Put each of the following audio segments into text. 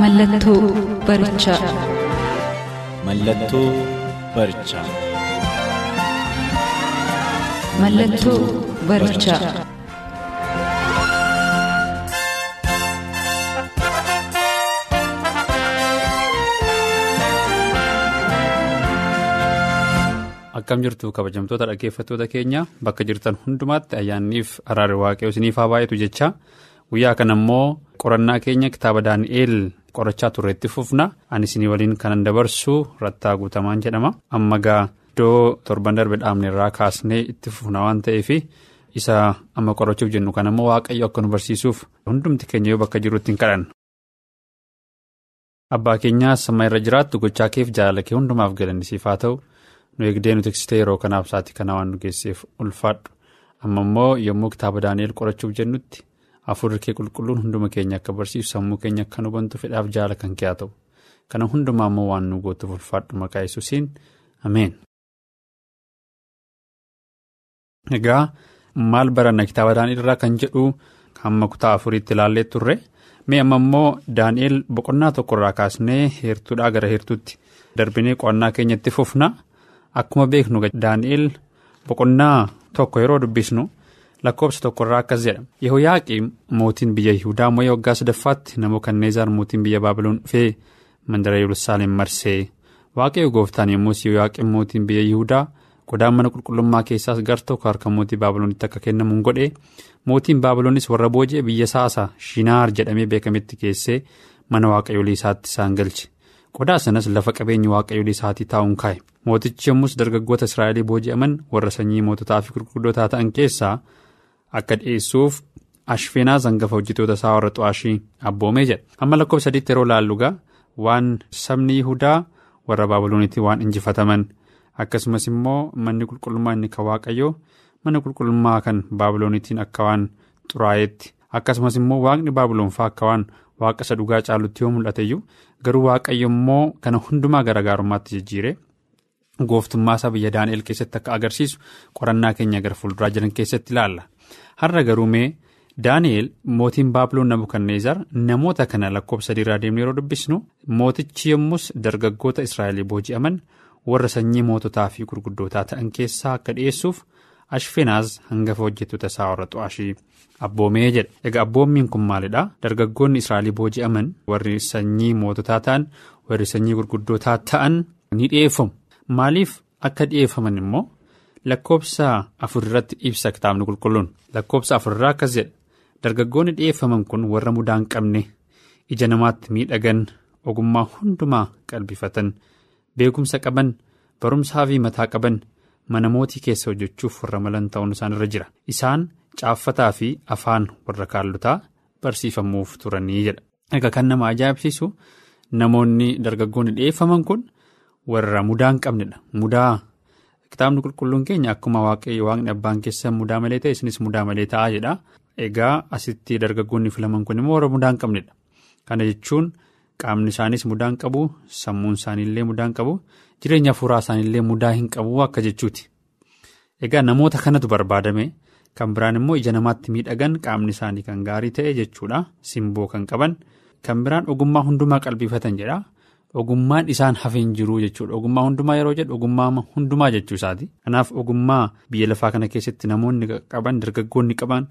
Mallattoo barichaa. Mallattoo barichaa. Mallattoo barichaa. Akkam jirtu kabajamtoota dhaggeeffattoota keenya bakka jirtan hundumaatti ayyaanniif araarri waaqayyoo isiniif haa baay'atu jecha guyyaa kana immoo qorannaa keenya kitaaba daani'eel qorachaa turreetti fufna ani isinii waliin kanan dabarsu rattaa guutamaan jedhama amma gaa iddoo torban darbe dhaabne irraa kaasnee itti fufna waan ta'eef isa amma qorachuuf jennu kan ammoo waaqayyo akka nu barsiisuuf hundumti keenya yoo bakka jirutti hin kadhanna. Abbaa keenyaa sama irra jiraattu gochaa keef jaalala kee hundumaaf galannisiif haa ta'u nu eegdee nu tiksitee yeroo kanaaf sa'aatii kana waan nu geesseef ulfaadhu amma immoo yommuu kitaaba daani'eel qorachuuf jennutti. Afurri kee qulqulluun hunduma keenya akka barsiisu sammuu keenya akka nu bantu fedhaaf jaala kan kee haa ta'u kana hundumaa immoo waan nu gootuuf ulfaadhu maqaa yesuusiin ameen. Egaa maal baranna kitaaba daani'eel irraa kan jedhu hamma kutaa afuriitti ilaallee turre mee amma immoo daani'eel boqonnaa tokkorraa kaasnee heertuudhaa gara heertuutti darbinee qo'annaa keenyatti fufna akkuma beeknu daani'eel boqonnaa tokko yeroo dubbisnu. Lakkoobsa tokkorraa akkas jedha yehoyaaqiim mootiin biyya yihudaa moo'ee waggaa sadaffaatti namokanneezaar mootiin biyya baabiloon dhufee mandara yerusaalem marsee waaqayyo gooftaan yommus yehoyaaqiim mootiin biyya yihudaa qodaan mana qulqullummaa keessaas gar tokko harka mootii baabiloonitti akka kennamuun godhe mootiin baabiloonis warra booji'e biyya saasa shinaar jedhamee beekametti keessee mana waaqayyolii isaatti isaan galche qodaa sanas lafa qabeenyi waaqayyolii isaatii taa'uun kaa'e mootichi yommus dargaggoota israa'elii booji'aman warra sanyii moototaa fi gurguddootaa ta'an keessaa. Akka dhiyeessuuf ashfeenaa zangafa hojjetoota isaa warra xu'aashii abboomee jedha amma lakkoofsa sadiitti yeroo laallugaa waan sabni yihudaa warra baabiloonitti waan injifataman akkasumas immoo manni qulqullummaa inni kan waaqayyoo mana qulqullummaa kan baabiloonitiin akka waan xuraa'eetti akkasumas immoo waaqni baabiloonfaa akka waan waaqa isa dhugaa caalutti yoo mul'ateyyuu garuu waaqayyo immoo kana hundumaa garaagarummaatti jijjiire. gooftummaa isaa biyya daani'el keessatti akka agarsiisu qorannaa keenya gara fuulduraa jiran keessatti ilaalla. Har'a garuu mee daani'el mootiin baabiloon nabukanneezar namoota kana lakkoofsa sadiirraa deemnee yeroo dubbisnu mootichi yommus dargaggoota israa'el booji'aman warra sanyii moototaa fi gurguddootaa ta'an keessaa akka dhiyeessuuf ashfenaaz hangafa hojjettoota isaa warra xu'aashii abboomee jedha egaa abboommiin kun maalidha dargaggoonni israa'el booji'aman warri sanyii moototaa ta'an warri sanyii gurguddootaa ta'an ni dhiyeeffamu maaliif akka dhiyeeffaman immoo. Lakkoobsa afurirratti ibsa kitaabni qulqulluun. Lakkoobsa afurirraa akkas jedha dargaggoonni dhiyeeffaman kun warra mudaa hin qabne ija namaatti miidhagan ogummaa hundumaa qalbifatan beekumsa qaban barumsaa fi mataa qaban mana mootii keessa hojjechuuf warra malan ta'uun isaan irra jira. Isaan caaffataa fi afaan warra kaallotaa barsiifamuuf turanii jedha. Egaa kan nama ajaa'ibsiisu namoonni dargaggoonni dhiyeeffaman kun warra mudaa hin qabnedha. Mudaa. Kitaabni qulqulluun keenya akkuma waaqayyo waaqni abbaan keessan mudaa malee ta'e isinis mudaa malee ta'a jedha. Egaa asitti dargaggoonni filaman kun immoo warra mudaa hin qabnedha. Kana jechuun qaamni isaaniis mudaa hin qabu, sammuun isaaniillee mudaa hin qabu, jireenya hafuuraa isaaniillee mudaa hin qabu akka jechuuti. Egaa namoota kanatu barbaadame kan biraan immoo ija namaatti miidhagan qaamni isaanii kan gaarii ta'e jechuudha. Simboo kan qaban kan biraan ogummaa hundumaa qalbifatan jedha. Ogummaan isaan hafeen jiru jechuudha. Ogummaa hundumaa yeroo jedhu ogummaa hundumaa jechuu isaati. Kanaaf ogummaa biyya lafaa kana keessatti namoonni qaban dargaggoonni qaban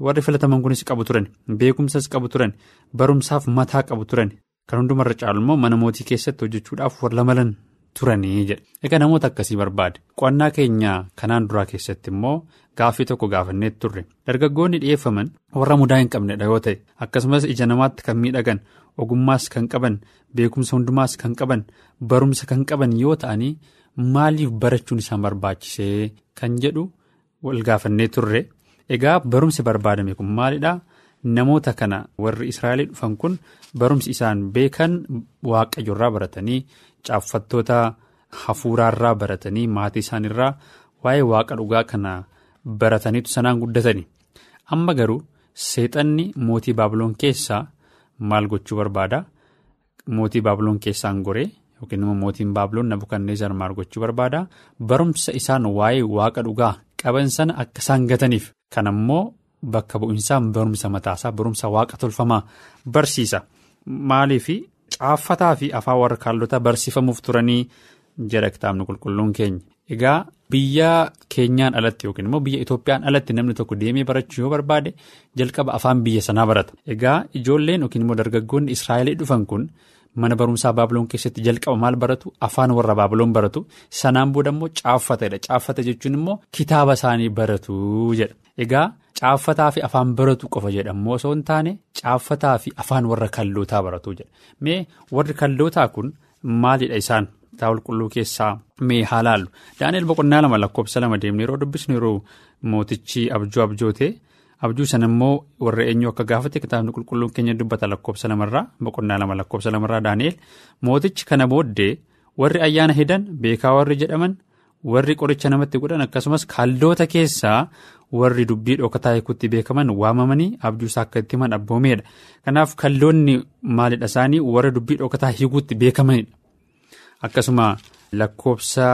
warri filataman kunis qabu turan beekumsas qabu turan barumsaaf mataa qabu turan kan hundumarra caalu immoo mana mootii keessatti hojjechuudhaaf warra malan turanii jedha. Egaa namoota akkasii barbaade qo'annaa keenya kanaan duraa keessatti immoo gaaffii tokko gaafannee turre dargaggoonni dhiyeeffaman warra mudaa hin qabnedha yoo ta'e akkasumas ija namaatti kan miidhagan ogummaas kan qaban beekumsa hundumaas kan qaban barumsa kan qaban yoo ta'anii maaliif barachuun isaan barbaachisee kan jedhu wal gaafannee turre Egaa barumsi barbaadame kun maalidhaa? Namoota kana warri Israa'el dhufan kun barumsi isaan beekan waaqayyoorraa baratanii caaffattoota hafuuraarraa baratanii maatii isaaniirraa waa'ee waaqa dhugaa kana barataniitu sanaan guddatani. Amma garuu seexanni mootii baabiloon keessaa maal gochuu barbaada? Mootii baabiloon keessaan goree yookiin immoo mootiin baabiloon Nabukadneezar maal gochuu barbaada? Barumsa isaan waa'ee waaqa dhugaa qaban sana akka isaan gataniif kan ammoo bakka bu'iinsaa barumsa mataasaa barumsa waaqa tolfamaa barsiisa. Maaliif caaffataa fi afaan warra kaallotaa barsiifamuuf turanii jedha kitaabni qulqulluun keenya. Egaa biyya keenyaan alatti yookiin immoo biyya Itoophiyaan alatti namni tokko deemee barachuu yoo barbaade jalqaba afaan biyya sanaa barata. Egaa ijoolleen yookiin immoo dargaggoonni Israa'el dhufan kun mana barumsaa baabiloon keessatti jalqaba maal baratu afaan warra baabiloon baratu sanaan booda immoo caaffatadha. Caaffata jechuun immoo kitaaba isaanii baratu jedha. Egaa caaffataa fi afaan baratu qofa jedhamoo osoo hin taane caaffataa fi afaan warra kallootaa baratu jedha. Mee warri kallootaa kun maalidha isaan? Kitaaba qulqulluu keessaa mee haa laallu daani'el boqonnaa lama lakkoofsa lama deemnee yeroo dubbisnu yeroo mootichi abjuu abjoote abjuu sana immoo warra eenyu akka gaafate kitaabni qulqulluun keenya dubbata lakkoofsa lamarraa boqonnaa lama lakkoofsa lamarraa daani'el mootichi kana booddee warri ayyaana hidan beekaa warri jedhaman warri qoricha namatti godhan akkasumas kaldoota keessaa warri dubbii dhokataa hiikutti beekaman waamamanii abjuusaa akka itti himan abboomeedha kanaaf kaldoonni maalidha isaanii warra dubbii dhokataa hiikutti beekamanidha. Akkasuma lakkoofsa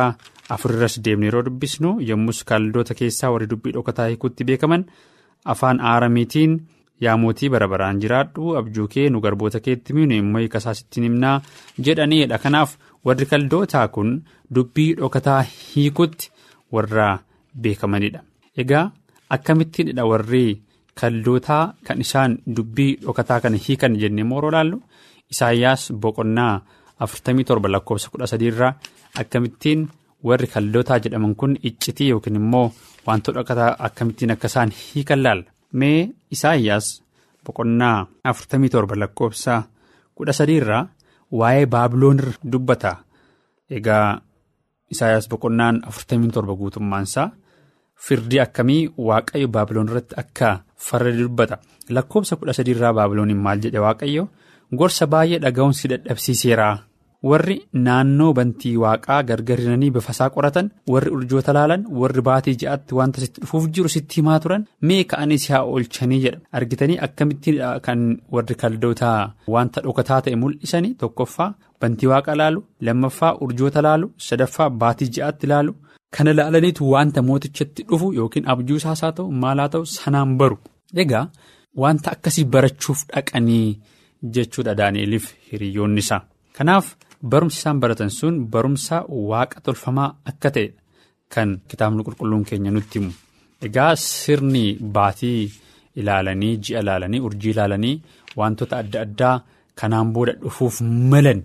afurirras deemnee yeroo dubbisnu yommus kaldoota keessaa warri dubbii dhokataa hiikutti beekaman afaan aaramiitiin yaa mootii bara baraan jiraadhu abjuu kee nu garboota keetti miinu immoo hiikasaa sittiin himnaa jedhaniidha. Kanaaf warri kaldootaa kun dubbii dhokataa hiikutti warra beekamanidha. Egaa akkamittiinidha warri kaldootaa kan isaan dubbii dhokataa kana hiikan jennee mooroo laallu Isaayyaas boqonnaa. afurtamii torba lakkoofsa kudha sadiirraa akkamittiin warri kaldootaa jedhaman kun iccitii yookiin immoo wantoota dhokataa akkamittiin akka isaan hiikan laalla. Mee Isaayyaas boqonnaa afurtamii torba lakkoofsa kudha sadiirraa waa'ee baabiloon dubbata. Egaa Isaayyaas boqonnaan afurtamii torba guutummaansaa firdii akkamii waaqayyo baabiloon irratti akka farra dubbata. Lakkoofsa kudha sadiirraa baabilooniin maal jedhe waaqayyo gorsa baay'ee dhaga'uun si dadhabsiiseera. Warri naannoo bantii waaqaa gargarinanii bifasaa qoratan warri urjoota laalan warri baatii ji'aatti wanta sitti dhufuuf jiru sitti himaa turan mee ka'anii si haa oolchanii jedha argitanii akkamittiin kan warri kaldootaa wanta dhokataa ta'e mul'isanii tokkoffaa bantii waaqa laalu lammaffaa urjoota laalu sadaffaa baatii ji'aatti laalu kana laalaniitu wanta mootichatti dhufu yookiin abjuusaas haa ta'u maalaa ta'u sanaan baru egaa wanta akkasii barachuuf dhaqanii jechuudha daani'eliif hiriyoonni isaa kanaaf. Barumsi isaan baratan sun barumsa waaqa tolfamaa akka ta'e kan kitaabni qulqulluun keenya nutti himu. Egaa sirni baatii ilaalanii ji'a ilaalanii urjii ilaalanii wantoota adda addaa kanaan booda dhufuuf malan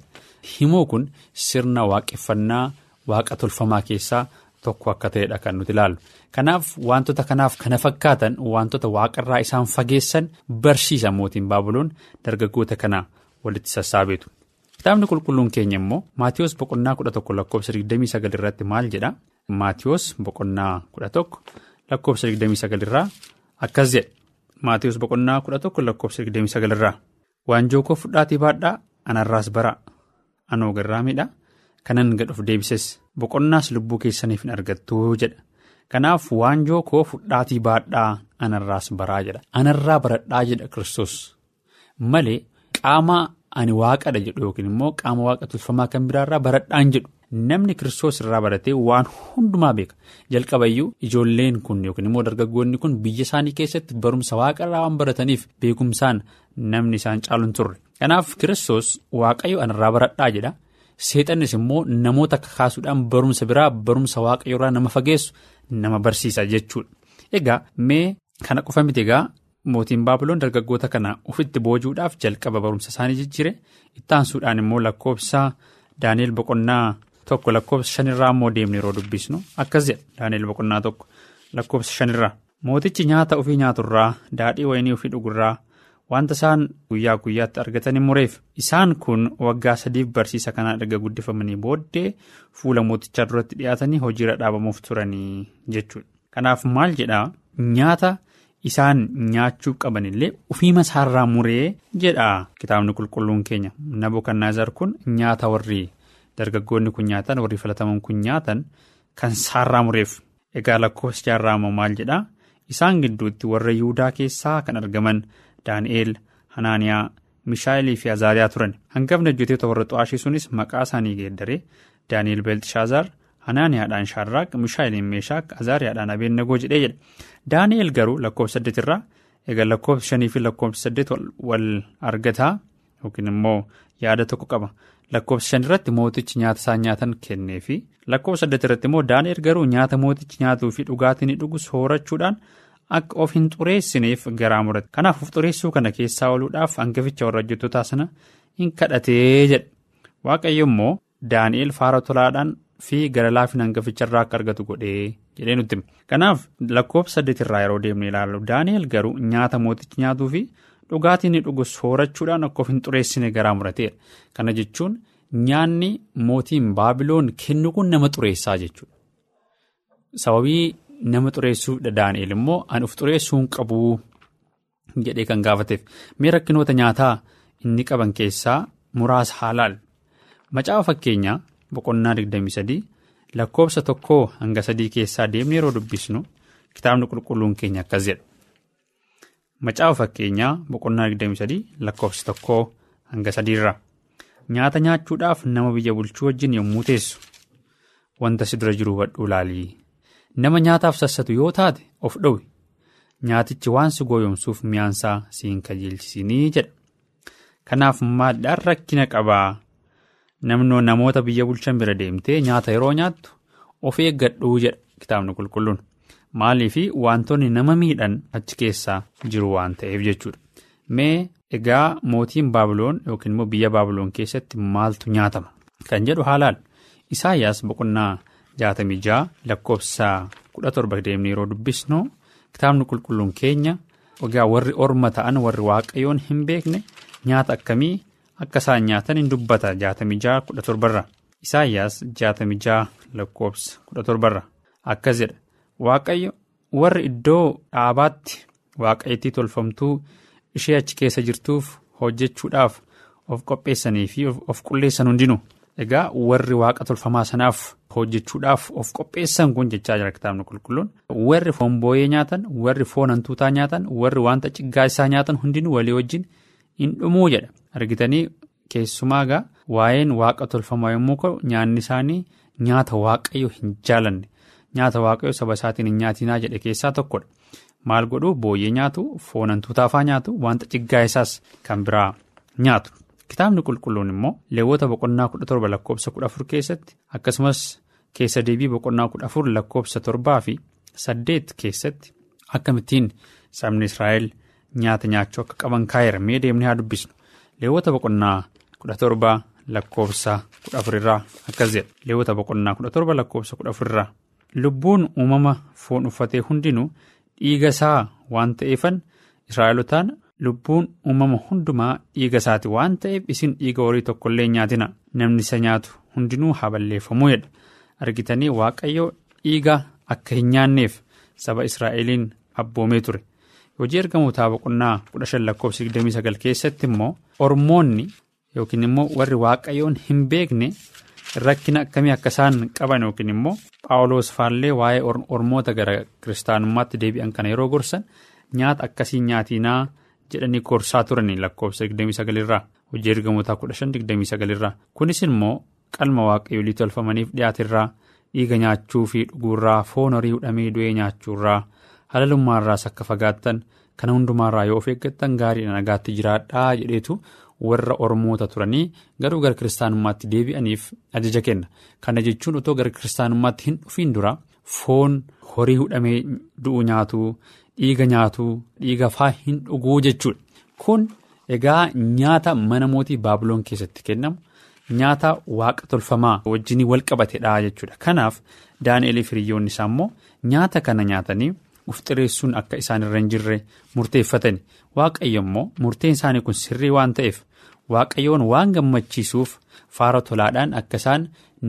himuu kun sirna waaqeffannaa waaqa tolfamaa keessaa tokko akka ta'edha kan nuti ilaallu. Kanaaf wantoota kanaaf kana fakkaatan wantoota waaqarraa isaan fageessan barsiisa mootiin baabuloon dargaggoota kana walitti sassaabeetu. Kitaabni qulqulluun keenya immoo Maatiyoos boqonnaa kudha tokko lakkoofsa 29 irratti maal jedha? Maatiyoos boqonnaa kudha tokko lakkoofsa 29 irraa akkas jedha. Maatiyoos boqonnaa kudha tokko lakkoofsa 29 irraa. Waanjoo koo fudhaatii baadhaa anarraas baraa. Anoo garraamidha. Kanan gad of deebises boqonnaas lubbuu keessaniif hin argattu jedha. Kanaaf waanjoo koo fudhaatii baadhaa anarraas baraa jedha. Anarraa baradhaa jedha Kiristoos. Malee qaama. Ani waaqadha jedhu yookiin immoo qaama waaqa tolfamaa kan biraarraa baradhaan jedhu namni kiristoos irraa baratee waan hundumaa beeka jalqabayyuu ijoolleen kun yookiin immoo dargaggoonni kun biyya isaanii keessatti barumsa waaqarraa waan barataniif beekumsaan namni isaan caalu hin turre. Kanaaf kiristoos waaqayyo anarraa baradhaa jedha seexannis immoo namoota kakaasuudhaan barumsa biraa barumsa waaqayyoorraa nama fageessu nama barsiisa jechuudha. Egaa mee kana qofa miti egaa. Mootiin baabiloon dargaggoota kana ofitti boojuudhaaf jalqaba barumsa isaanii jijjiire. Ittaansuudhaan immoo lakkoofsa daani'el boqonnaa tokko lakkoofsa shanirraa immoo deemne yeroo dubbisnu akkas jedha daani'el boqonnaa tokko. Lakkoofsa shanirraa mootichi nyaata ofii nyaaturraa daadhii wayinii ofii dhugurraa wanta isaan guyyaa guyyaatti argatan mureef. Isaan kun waggaa sadiif barsiisa kanaa erga guddifamanii booddee fuula mootichaa duratti dhiyaatanii hojiirra dhaabamuuf turanii jechuudha. Kanaaf maal jedhaa? Nyaata. Isaan nyaachuu qabanillee ofiima isaarraa muree jedha. Kitaabni qulqulluun keenya nabukadnezar kun nyaata warri dargaggoonni kun nyaatan warri filataman kun nyaatan kan isaarraa mureef. Egaa lakkoofsi jaarraa maal jedha? Isaan gidduutti warra yihudaa keessaa kan argaman daani'eel hanaaniyaa mishaa'elii fi azaariyaa turan. Hangafni hojjettoota warra xu'aashii sunis maqaa isaanii geeddaree daani'eel beelxishaazaar hanaaniyaadhaan shaarraaq mishaa'eliin meeshaak azaariyaadhaan abeennagoo jedhee jedha daani'eel garuu lakkoofsa saddeetirraa egaa lakkoofsa shanii fi lakkoofsa saddeet wal argataa yookiin immoo yaada tokko qaba. Lakkoofsa shanirratti mootichi nyaata isaan nyaatan kennee fi lakkoofsa saddeetirratti immoo daani'eel garuu nyaata mootichi nyaatuu fi dhugaatii ni dhugu soorachuudhaan akka of hin xureessineef garaa murate. Kanaaf of xureessuu kana keessaa ooluudhaaf hangaficha warra hojjettootaa sana hin kadhatee jedha waaqayyo immoo daani'eel faara tolaadhaan fi gara laafina hangaficharraa akka argatu godhee jedhee nutti kanaaf lakkoofsa saddeetirraa yeroo deemne ilaallu daani'eel garuu nyaata mootichi nyaatuu fi dhugaatii ni dhugu soorachuudhaan akka of hin xureessine garaa murateedha kana jechuun nyaanni mootiin baabiloon kennu kun nama xureessaa jechuudha. Sababii. nama xureessuu daani'el immoo an of xureessuu hin qabu jedhee kan gaafateef. Mee rakkinoota nyaataa inni qaban keessaa muraasa haalaal macaafa fakkeenyaa boqonnaa 23 lakkoofsa tokkoo hanga sadii keessaa deemnee yeroo dubbisnu kitaabni qulqulluun keenya akkas jedha. Macaafa fakkeenyaa boqonnaa 23 lakkoofsa tokkoo hanga sadiirra nyaata nyaachuudhaaf nama biyya bulchuu wajjin yommuu teessu. Wanta si dura jiru hubadhuu ilaalii. nama nyaataaf sassatu yoo taate of dhowi nyaatichi waan si gooyomsuuf mi'aansaa si hin kajeelchisinii jedha. Kanaaf maadhaan rakkina qabaa namnoo namoota biyya bulchan bira deemtee nyaata yeroo nyaattu of eeggadhuu jedha kitaabni qulqulluun. Maaliif wantoonni nama miidhan achi keessaa jiru waan ta'eef jechuudha. Mee egaa mootiin baabiloon yookiin immoo biyya baabiloon keessatti maaltu nyaatama? Kan jedhu haalaan isaayyaas boqonnaa. jaatamii ja'a lakkoofsa kudha torba deemnee yeroo dubbisnu kitaabni qulqulluun keenya egaa warri orma ta'an warri waaqayyoon hin beekne nyaata akkamii akka isaan nyaatan hin dubbata. Jaatamii ja'a kudha torbarra. Isaayyaas jaatamii ja'a lakkoofsa kudha torbarra. Akkas jedha. Waaqayyo warri iddoo dhaabaatti waaqayyittii tolfamtuu ishee achi keessa jirtuuf hojjechuudhaaf of qopheessanii fi of qulleessan hundinuu. Egaa warri waaqa tolfamaa sanaaf hojjechuudhaaf of qopheessan kun jechaa jira kitaabni qulqulluun. Warri foon boo'ee nyaatan warri foon hantuutaa nyaatan warri wanta ciggaa isaa nyaatan hundinuu walii wajjin hin dhumuu jedha argitanii keessumaa egaa waa'een waaqa tolfamaa yommuu ka'u nyaanni isaanii nyaata waaqayyo hin jaalanne. Nyaata waaqayyo saba isaatiin hin nyaatinaa jedhe keessaa tokkodha maal godhuu? Booyyee nyaatu foon hantuutaafaa nyaatu wanta ciggaa isaas kan biraa nyaatu. Kitaabni qulqulluun immoo leewwota boqonnaa kudha torba lakkoofsa kudha afur keessatti akkasumas keessa deebii boqonnaa kudha afur lakkoofsa torbaa fi saddeet keessatti akkamittiin sabni Israa'el nyaata nyaachuu akka qaban kaa'eera mee deemnee haa dubbisnu leewwota boqonnaa kudha torba lakkoofsa kudha afurirraa akkas jedha. Leewwota boqonnaa kudha torba lakkoofsa kudha afurirraa lubbuun uumama foon uffatee hundinuu dhiiga isaa waan ta'eefan Israa'elotaan. Lubbuun uumama hundumaa dhiiga isaati waan ta'eef isin dhiiga horii tokkollee nyaatina. Namni isa nyaatu hundinuu haa balleeffamuu jedha. Argitanii waaqayyo dhiiga akka hin nyaanneef saba Israa'eliin abboomee ture hojii ergamootaa boqonnaa kudha shan lakkoofsa 29 keessatti immoo ormoonni yookiin immoo warri waaqayyoon hin beekne rakkina akkamii akka isaan qaban yookiin immoo paawuloos faallee waa'ee ormoota gara kiristaanummaatti deebi'an kana yeroo gorsan nyaata akkasii nyaatinaa. jedhanii gorsaa turanii lakkoofsa 29 irraa hojii ergamootaa 1529 irraa kunis immoo qalma waaqayyoolii tolfamaniif dhiyaatirraa dhiiga nyaachuu fi dhuguurraa foon horii hudhamee du'ee nyaachuurraa halalummaarraas akka fagaattan kana hundumaarraa yoo of eeggattan gaariidha nagaatti jiraadhaa jedheetu warra ormoota turanii garuu gara kiristaanummaatti deebi'aniif ajaja kenna kana jechuun otoo gara kiristaanummaatti hin dhufiin dura foon horii hudhamee du'u nyaatuu. Dhiiga nyaatuu dhiiga faa hin dhuguu jechuudha kun egaa nyaata mana mootii baabiloon keessatti kennamu nyaata waaqa tolfamaa wajjin wal qabatedha jechuudha kanaaf daani'elii firiyyoonni isaa immoo nyaata kana nyaatanii uf xireessuun akka isaan irra hin jirre murteeffatani waaqayyo immoo murteen isaanii kun sirrii waan ta'eef waaqayyoon waan gammachiisuuf faara tolaadhaan akka isaan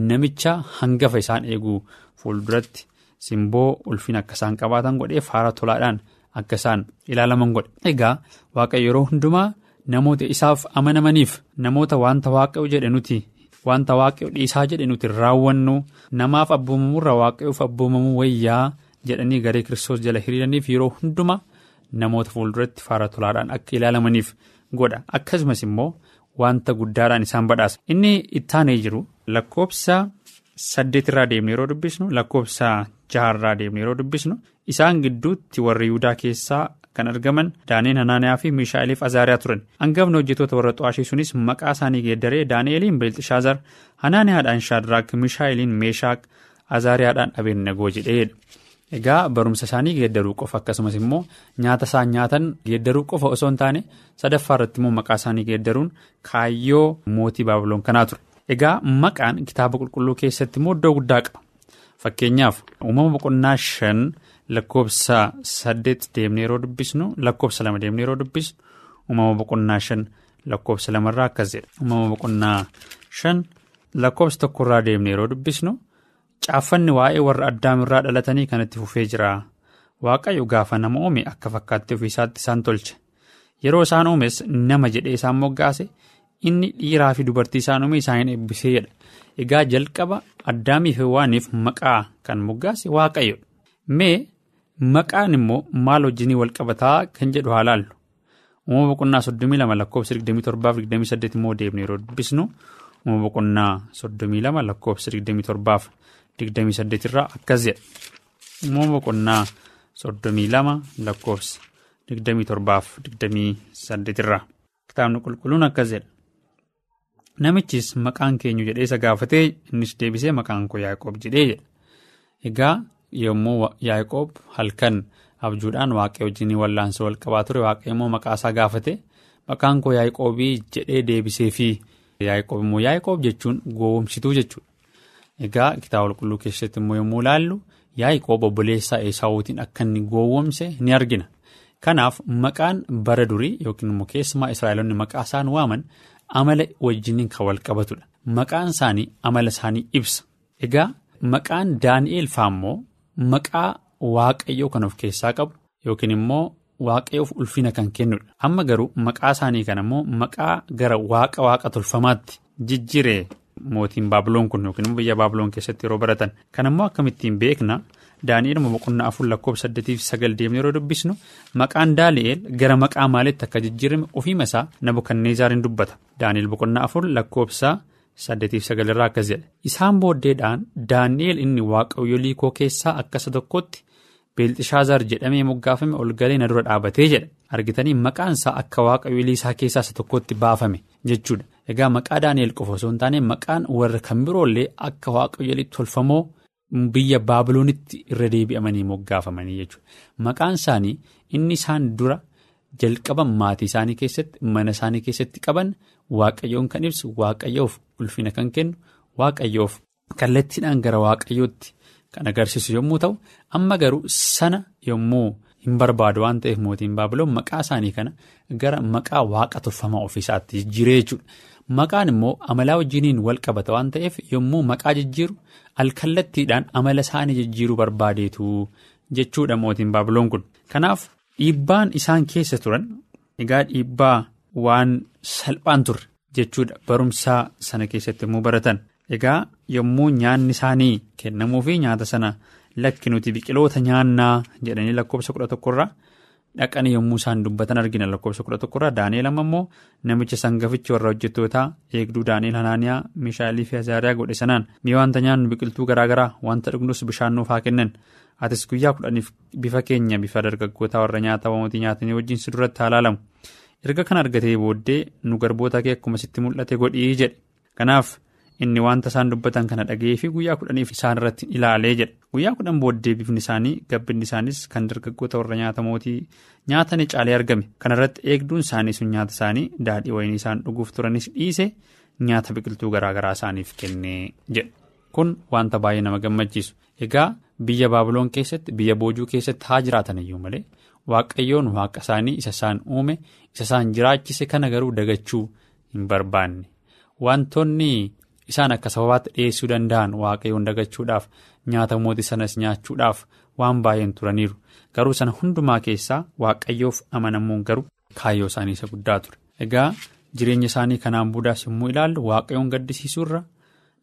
namicha hangafa isaan eeguu fuulduratti. simboo ulfina akka isaan qabaatan godhee faara tolaadhaan akka isaan ilaalaman godhe. Egaa waaqayyo yeroo hundumaa namoota isaaf amanamaniif namoota wanta waaqayyo jedhe nuti wanta waaqayyo dhiisaa jedhe nuti raawwannu namaaf abboomamurra waaqayyoof abboomamuu wayyaa jedhanii garee kiristoos jala hiriiraniif yeroo hundumaa namoota fuulduratti faara tolaadhaan akka ilaalamaniif godha. Akkasumas immoo wanta guddaadhaan isaan badhaasa. Inni ittaanee jiru lakkoofsa saddeetirraa deemne yeroo dubbisnu lakkoofsa jaharraa deemne yeroo dubbisnu isaan gidduutti warri yihudaa keessaa kan argaman daani'eel hanaaniyaa fi miishaa'eliif azaariyaa turan. Hangafni hojjetoota warra xu'aashii sunis maqaa isaanii geeddaree daani'eliin beelxishaazar hanaaniyaadhaan shaadraak miishaa'eliin meeshaak azaariyaadhaan abeenagoo jedheedha. Egaa barumsa isaanii geeddaruu qofa akkasumas immoo nyaata isaan nyaatan geeddaruu qofa osoo hin taane sadaffaa irratti immoo maqaa isaanii geeddaruun kaayyoo mootii baabiloon kanaa ture. egaa maqaan kitaaba qulqulluu keessatti immoo iddoo guddaa qaba fakkeenyaaf uumama boqonnaa shan. lakkoofsa saddeet deemnee yeroo dubbisnu lakkoofsa lama deemnee yeroo dubbisnu uumama boqonnaa shan lakkoofsa lamarraa akkas jedha uumama boqonnaa shan lakkoofsa tokkorraa deemnee yeroo dubbisnu caaffanni waa'ee warra addaamirraa dhalatanii kanatti fufee jira. Waaqayyo gaafa nama uume akka fakkaatti ofiisaatti isaan tolche. Yeroo isaan uumes nama jedhee isaan moggaase inni dhiiraa fi dubartii isaan uume isaaniin eebbisee jedha egaa jalqaba addaamiif waaniif maqaa kan moggaase waaqayyo. Mee. Maqaan immoo maal wajjinii wal qabataa kan jedhu haa laallu? Uumama boqonnaa soddomii lama lakkoofsa digdamii torbaaf digdamii saddeet immoo deemnee yeroo dubbisnu uumama boqonnaa soddomii lama lakkoofsa digdamii torbaaf digdamii saddeet irraa akkas jedha uumama boqonnaa soddomii lama lakkoofsa digdamii torbaaf digdamii saddeet irraa kitaabni qulqulluun akkas jedha namichis maqaan keenyu jedhee isa gaafatee innis deebisee maqaan koo yaaqoob jedhee jedha egaa. yommuu yaaqoob halkan abjuudhaan waaqayyo wajjin wallaansoo wal qabaa ture waaqayyo immoo maqaa isaa gaafate maqaan koo yaaqoobii jedhee deebisee fi yaaqoob immoo yaaqoob jechuun gowwomsituu jechuudha. Egaa kitaaba qulqulluu keessatti immoo yommuu ilaallu yaaqoob obboleessaa esaawutiin akka inni gowwomse ni argina. Kanaaf maqaan bara durii yookiin immoo keessumaa israa'elonni maqaa isaan waaman amala wajjin kan wal qabatudha. Maqaan isaanii amala isaanii ibsa. Egaa maqaan daani'eel faammoo. Maqaa waaqayyoo kan of keessaa qabu yookiin immoo waaqayyoof ulfina kan kennudha. Amma garuu maqaa isaanii kana immoo maqaa gara waaqa waaqa tolfamaatti jijjiiree mootiin baabiloon kun yookiin immoo biyya baabiloon keessatti yeroo baratan. Kan immoo akkamittiin beekna daani'eel boqonnaa afur lakkoofsa saddeetiif sagal deemnee yeroo dubbisnu maqaan daani'eel gara maqaa maalitti akka jijjiirame ofiima isaa Nabukadneezaariin dubbata. Daani'eel boqonnaa afur lakkoofsa. saddeetiif sagalirraa akkas jedha isaan booddeedhaan daani'eel inni waaqayyolii koo keessaa akka isa tokkotti beelxishaazaar jedhamee moggaafame ol galee na dura dhaabatee jedha argitanii maqaan isaa akka waaqayyolii isaa keessaa isa tokkotti baafame jechuudha egaa maqaa daani'eel qofa osoo hin taane maqaan warra kan biroollee akka waaqayyolii tolfamoo biyya baabiloonitti irra deebi'amanii moggaafamanii jechuudha maqaan isaanii inni isaan dura. jalqaban maatii isaanii keessatti mana isaanii keessatti qaban waaqayyoon kan ibsu waaqayyoof ulfina kan kennu waaqayyoof kallattiidhaan gara waaqayyootti kan agarsiisu yommuu ta'u amma garuu sana yommuu hin barbaadu waan ta'eef mootiin baabiloon maqaa isaanii kana gara maqaa waaqa tolfamaa ofiisaatti jijjiiree jechuudha maqaan immoo amalaa wajjiniin wal qabata waan ta'eef yommuu maqaa jijjiiru alkallattiidhaan amala isaanii jijjiiruu barbaadeetu jechuudha mootiin baabiloon kun kanaaf. Dhiibbaan isaan keessa turan egaa dhiibbaa waan salphaan turre jechuudha barumsaa sana keessatti yommuu baratan egaa yommuu nyaanni isaanii kennamuu fi nyaata sana lakki nuti biqiloota nyaannaa jedhanii lakkoofsa kudha tokkorraa dhaqanii yommuu isaan dubbatan argina. Lakkoofsa kudha tokkorraa daani'eel amma immoo namicha sangafichi warra hojjettootaa eegduu daani'eel hanaaniyaa miishaalii fi azaariyaa godhe sanaan mi'a wanta nyaannu biqiltuu garaagaraa wanta dhugnus bishaan nuuf haa kennan. atis guyyaa kudhaniif bifa keenya bifa dargaggootaa warra nyaata mootii nyaatanii wajjin si duratti haa ilaalamu erga kan argatee booddee nu garboota kee akkuma sitti mul'ate godhii jedhe. Kanaaf inni wanta isaan dubbatan kana dhaga'ee fi guyyaa kudhaniif isaan irratti ilaalee jedhe guyyaa kudhan booddee bifni isaanii gabbinni isaanis kan dargaggoota warra nyaata mootii nyaatanii caalee argame. Kanarratti eegduun isaanii sun nyaata isaanii daadhii wayinii isaan dhuguuf turanis dhiise nyaata biqiltuu garaagaraa isaaniif kennee jedhe kun wanta baay'ee nama gammachiisu. Egaa. Biyya baabiloon keessatti biyya boojuu keessatti haa jiraatan iyyuu malee waaqayyoon waaqa isaanii isa isaan uume isa isaan jiraachise kana garuu dagachuu hin barbaanne. Wantoonni isaan akka sababaatti dhiyeessuu danda'an waaqayyoon dagachuudhaaf nyaata mootii sanas nyaachuudhaaf waan baay'een turaniiru. Garuu sana hundumaa keessaa waaqayyoof amanamuun garuu kaayyoo isaanii isa guddaa ture. Egaa jireenya isaanii kanaan boodaas yommuu ilaallu waaqayyoon gaddisiisuurra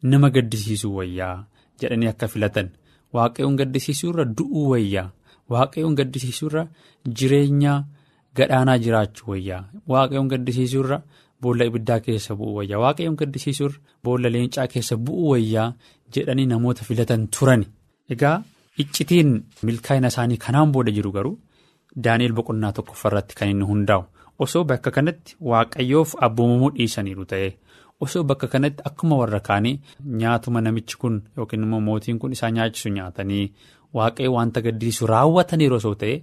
nama gaddisiisuu wayyaa jedhanii akka filatan. Waaqayyoon gaddisiisuurra du'uu wayyaa. Waaqayyoon gaddisiisuurra jireenya gadhaanaa jiraachuu wayyaa. Waaqayyoon gaddisiisuurra. Boolla ibiddaa keessa bu'uu wayyaa waaqayyoon gaddisiisuurra boolla leencaa keessa bu'uu wayyaa jedhanii namoota filatan turani. Egaa iccitiin milkaa'ina isaanii kanaan booda jiru garuu Daani'eel boqonnaa tokkoffaarratti kan inni hundaa'u osoo bakka kanatti waaqayyoof abboomamuu dhiisaniiru ta'e osoo bakka kanatti akkuma warra kaanii nyaatuma namichi kun yookiin immoo mootiin kun isaan nyaachisu nyaatanii waaqayyo wanta gaddisiisu raawwataniiru osoo ta'e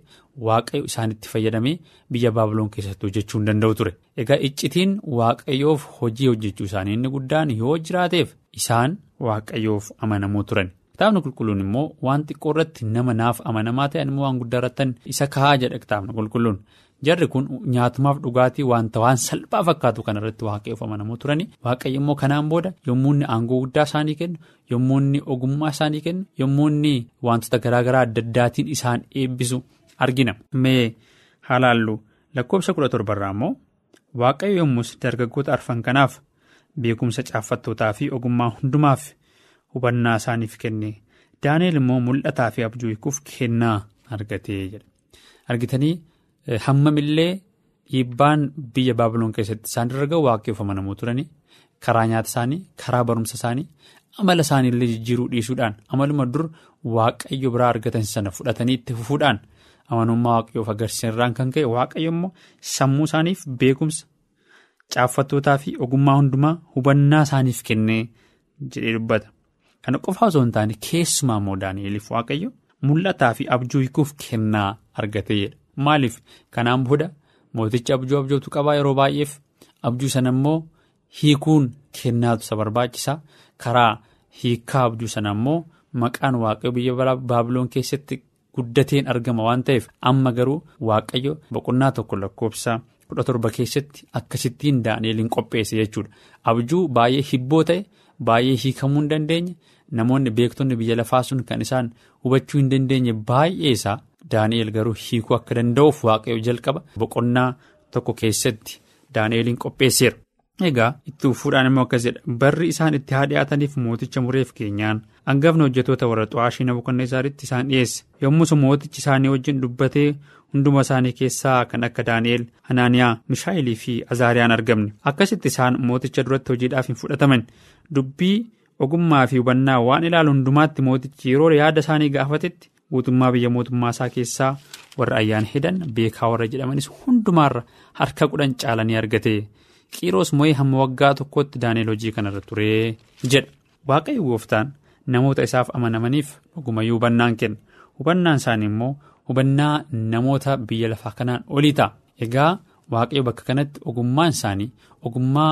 waaqayyo isaanitti fayyadamee biyya baabiloon keessatti hojjechuu hin danda'u ture. Egaa iccitiin waaqayyoof hojii hojjechuu isaanii inni guddaan yoo jiraateef isaan waaqayyoof amanamoo turan. Kitaabni qulqulluun immoo waan xiqqoo irratti nama naaf amanamaa ta'an immoo waan guddaa irrattan isa kaa'aa jedha kitaabni qulqulluun. Jarri kun nyaatumaaf dhugaatii wanta waan salphaa fakkaatu kana irratti waaqayyoof amanamoo turani. Waaqayyo immoo kanaan booda yommuu inni aangoo guddaa isaanii kennu, yommuu inni ogummaa isaanii kennu, yommuu inni wantoota garaagaraa adda addaatiin isaan eebbisu argina. Mee haalaallu lakkoofsa kudha torbarraa immoo waaqayyo yommus dargaggoota arfan kanaaf beekumsa caaffattootaa fi ogummaa hundumaaf hubannaa isaaniif kenne. Daaneel immoo mul'ataa fi abjuu hiikuuf kennaa argatee jedha. Argitanii. Hammamillee dhiibbaan biyya baabiloon keessatti isaan irra ga'u waaqayyoof amanamuu turanii karaa nyaata isaanii karaa barumsa isaanii amala isaaniillee jijjiiruu dhiisuudhaan amaluma dur waaqayyo biraa argatan sana fudhatanii itti fufuudhaan amanummaa waaqayyoof agarsiisan kan ka'e waaqayyo immoo sammuu isaaniif beekumsa caaffattootaa fi ogummaa hundumaa hubannaa isaaniif kennee jedhee dubbata. Kana qofaa osoo hin taane keessumaa immoo Daani'eliif waaqayyo mul'ataa fi abjuu hiikuuf kennaa argateedha. Maaliif kanaan booda mootichi abjuu abjootu qabaa yeroo baay'eef abjuu sana immoo hiikuun kennaatu isa barbaachisaa karaa hiikaa abjuu sana immoo maqaan waaqayyo biyya baabiloon keessatti guddateen argama waan ta'eef amma garuu waaqayyo boqonnaa tokko lakkoofsa kudha torba keessatti akkasittiin daani'eliin qopheesse jechuudha abjuu baay'ee hibboo ta'e baay'ee hiikamuu hin dandeenye namoonni beektonni biyya lafaa sun kan isaan hubachuu hin dandeenye baay'ee isaa. Daani'eel garuu hiikuu akka danda'uuf waaqayyo jalqaba boqonnaa tokko keessatti Daani'eliin qopheesseera. Egaa itti ufuudhaan immoo akkas jedha barri isaan itti haa dhiyaataniif mooticha mureef keenyaan hangafni hojjetoota warra xu'aashii na boqonnaa isaaniitti isaan dhiyeesse yommus mootichi isaanii wajjin dubbatee hunduma isaanii keessaa kan akka Daani'eel Hanaaniyaa Mishaayilii fi Azaariyaan argamne akkasitti isaan mooticha duratti hojiidhaaf hin fudhataman dubbii ogummaa fi hubannaa waan ilaalu hundumaatti mootichi yeroo yaada isaanii gaafatetti. Guutummaa biyya mootummaa isaa keessaa warra ayyaana hedan beekaa warra jedhamanis hundumaarra harka kudhan caalanii argate. Qiroos mo'ee hamma waggaa tokkotti daaneel hojii kanarra turee jedha. Waaqayyo gooftaan namoota isaaf amanamaniif dhugumayyuu hubannaan kenna. Hubannaan isaanii immoo hubannaa namoota biyya lafaa kanaan olii ta'a. Egaa waaqayyo bakka kanatti ogummaan isaanii ogummaa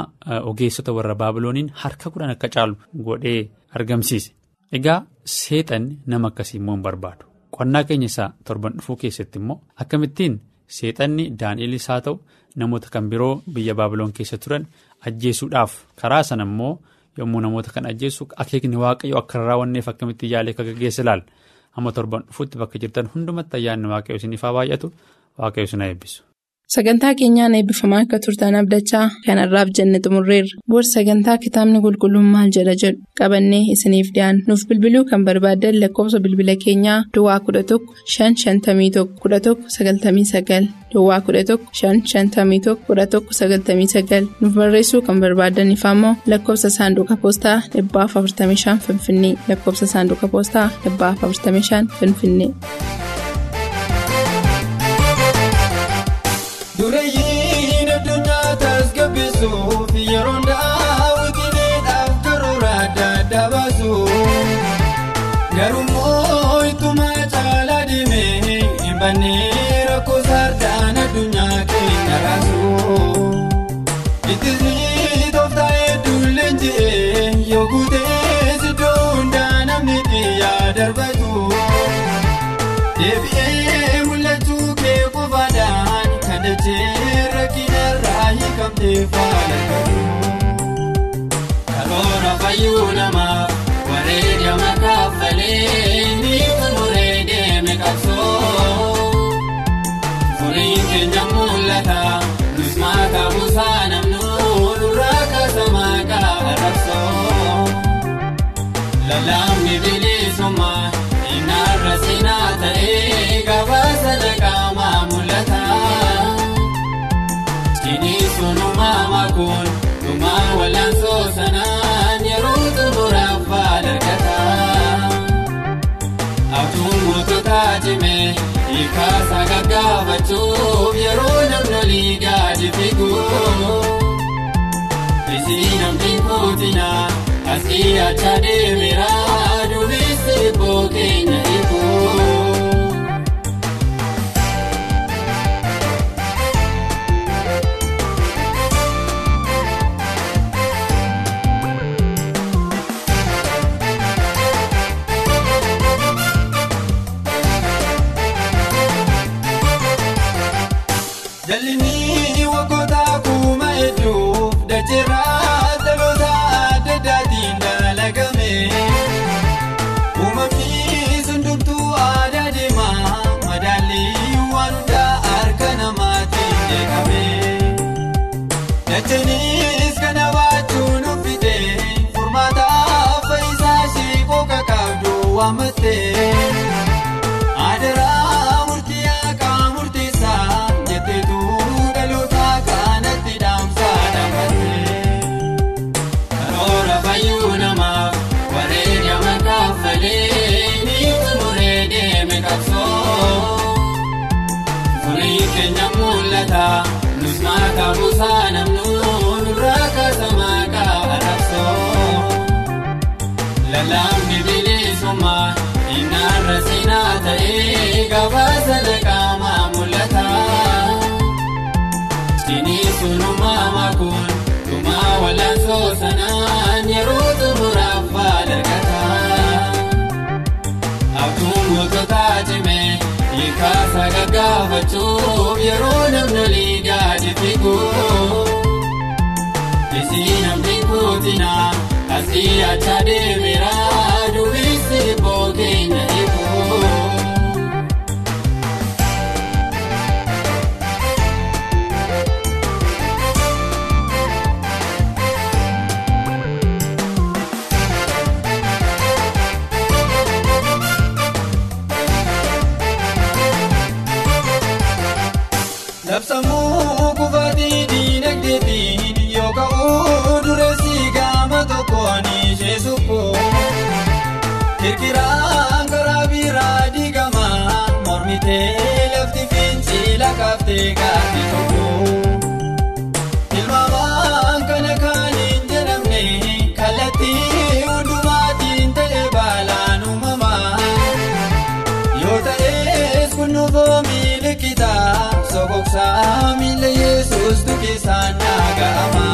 ogeessota warra baabilooniin harka kudhan akka caalu godhee argamsiise. Egaa seexanni nama akkasii immoo hin barbaadu. Qonnaa keenya isaa torban dhufuu keessatti immoo akkamittiin seexanni daani'elis haa ta'u namoota kan biroo biyya baabiloon keessa turan ajjeesuudhaaf karaa sana immoo yommuu namoota kan ajjeessu akeekni waaqayyo akka raawwanneef akkamitti yaalee akka gaggeessa ilaala hamma torban dhufuutti bakka jirtan hundumatti ayyaanni waaqayyo isiniif haa baay'atu waaqayyo isin haa eebbisu. Sagantaa keenyaan eebbifamaa akka turtan abdachaa kanarraaf jenne xumurreerra. Booda sagantaa kitaabni qulqulluun maal jedha jedhu qabannee isiniif dhiyaanna. Nuuf bilbiluu kan barbaaddan lakkoofsa bilbila keenyaa Duwwaa 11 551 11 99 Duwwaa 11 551 11 99 nuuf barreessuu kan barbaadaniif ammoo lakkoofsa saanduqa poostaa 45 Finfinnee lakkoofsa saanduqa poostaa 45 Finfinnee. Tasgabbisuuf yeroo daawwitiidhaaf karoora adda addaa baasu. Garuu ittuma caalaa deemee hin bannee rakkoo sardaan addunyaa keenya raasu. Ittisni tooftaa hedduun leenji'ee yoo guutee siddoo hundaa namni xiyyaa darbatu. Teera kinarraa hiikamtee faana galu. Karoora fayyuu namaa wareega mataa falee ni muree deeme qabsoo. Furiin keenya mul'ata Nusmaata Musaa namnuu nurraa kasamaa qaama rabsoo. Lalaamni bilisummaa inni arra seenaa ta'ee gabaa. Makuun dhumaa walaansoo sanaan yeroo xumuraaf faadargata. Atuun moototaa cimee hiikaasaa gaggaafachuuf yeroo namnolii gaadi figuu. Isii namni kootinaa asii acha deemira qabdu waamatte. Adaraa murtii haqaa murteessaa jetteetu dhaloota kanatti dhaamsaa dhaamate. Karoora fayyuu namaaf wareegama kaffalee ni xumuree deeme qabsoo. Furii keenya mul'ata nus maataa buusaa namnuu nurraa kaasa maqaa ta'ee gabaasa naqaamaa mul'ata. Siiniisunumaa makuun dhumaa walaansoo sanaan yeroo xumuraaf faadargata. Atuun goototaa cimee hiikaasaa gaggaafachuuf yeroo namnolii gaadi figuu. Isii namni kootinaa asii acha deemira duumessi ibboo keenya eeguu. Kaaftee gaafii tokko. Ilmaamaan kana kan hin jedhamne kallattii hundumaatiin ta'e baalaan uumamaa. Yoo ta'es kunuunfoo milikitaa sokoksaa miila Yesuus dukkisaan dhaga'ama.